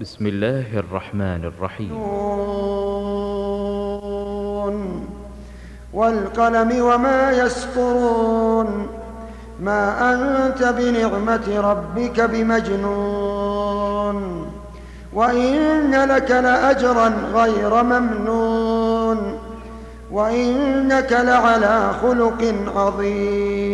بسم الله الرحمن الرحيم. والقلم وما يسطرون ما أنت بنعمة ربك بمجنون وإن لك لأجرا غير ممنون وإنك لعلى خلق عظيم.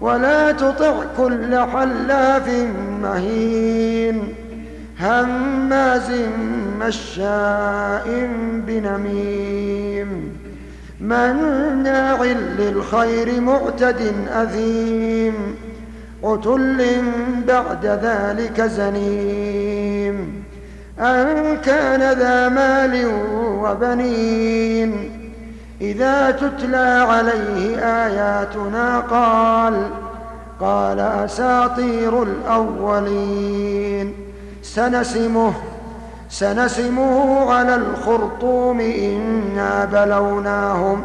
ولا تطع كل حلاف مهين هماز مشاء بنميم مناع للخير معتد أثيم عتل بعد ذلك زنيم أن كان ذا مال وبنين إذا تتلى عليه آياتنا قال قال أساطير الأولين. سنسمه سنسمه على الخرطوم إنا بلوناهم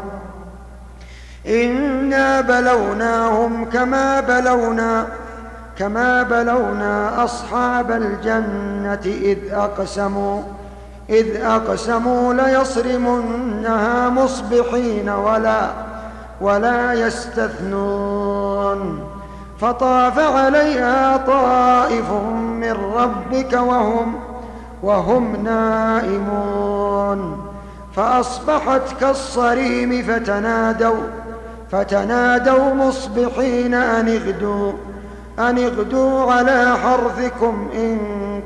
إنا بلوناهم كما بلونا كما بلونا أصحاب الجنة إذ أقسموا. إذ أقسموا ليصرمنها مصبحين ولا ولا يستثنون. فطاف عليها طائف من ربك وهم وهم نائمون. فأصبحت كالصريم فتنادوا فتنادوا مصبحين أن اغدوا. أن اغدوا على حرثكم إن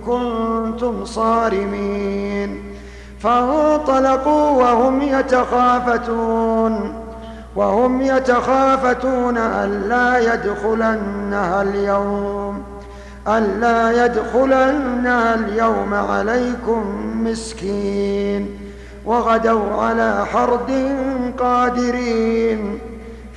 كنتم صارمين. فانطلقوا وهم يتخافتون وهم يتخافتون ألا يدخلنها اليوم ألا يدخلنها اليوم عليكم مسكين. وغدوا على حرد قادرين.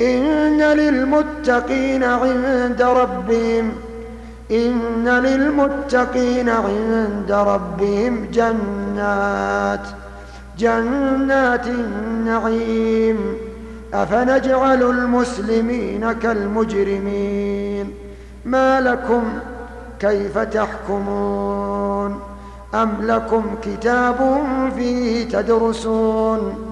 إن للمتقين عند ربهم إن للمتقين عند ربهم جنات جنات النعيم أفنجعل المسلمين كالمجرمين ما لكم كيف تحكمون أم لكم كتاب فيه تدرسون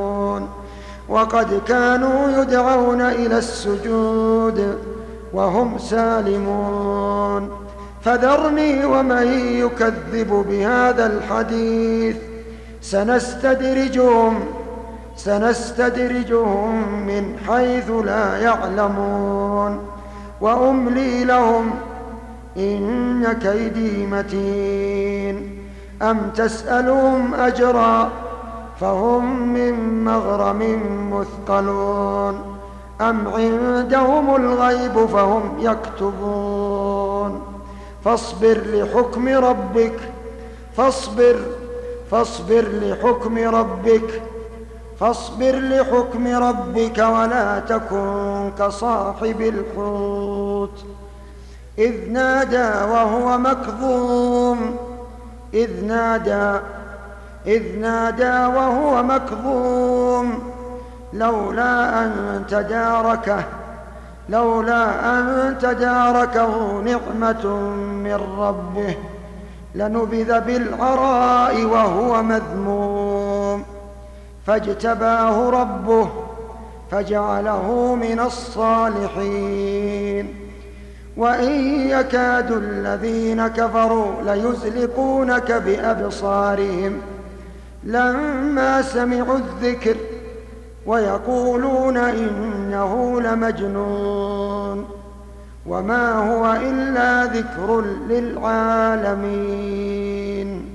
وقد كانوا يدعون إلى السجود وهم سالمون. فذرني ومن يكذب بهذا الحديث. سنستدرجهم سنستدرجهم من حيث لا يعلمون. وأملي لهم إن كيدي متين. أم تسألهم أجرا؟ فهم من مغرم مثقلون أم عندهم الغيب فهم يكتبون فاصبر لحكم ربك فاصبر فاصبر لحكم ربك فاصبر لحكم ربك ولا تكن كصاحب الحوت إذ نادى وهو مكظوم إذ نادى إذ نادى وهو مكظوم لولا أن تداركه لولا أن تداركه نعمة من ربه لنبذ بالعراء وهو مذموم. فاجتباه ربه فجعله من الصالحين. وإن يكاد الذين كفروا ليزلقونك بأبصارهم لما سمعوا الذكر ويقولون إنه لمجنون وما هو إلا ذكر للعالمين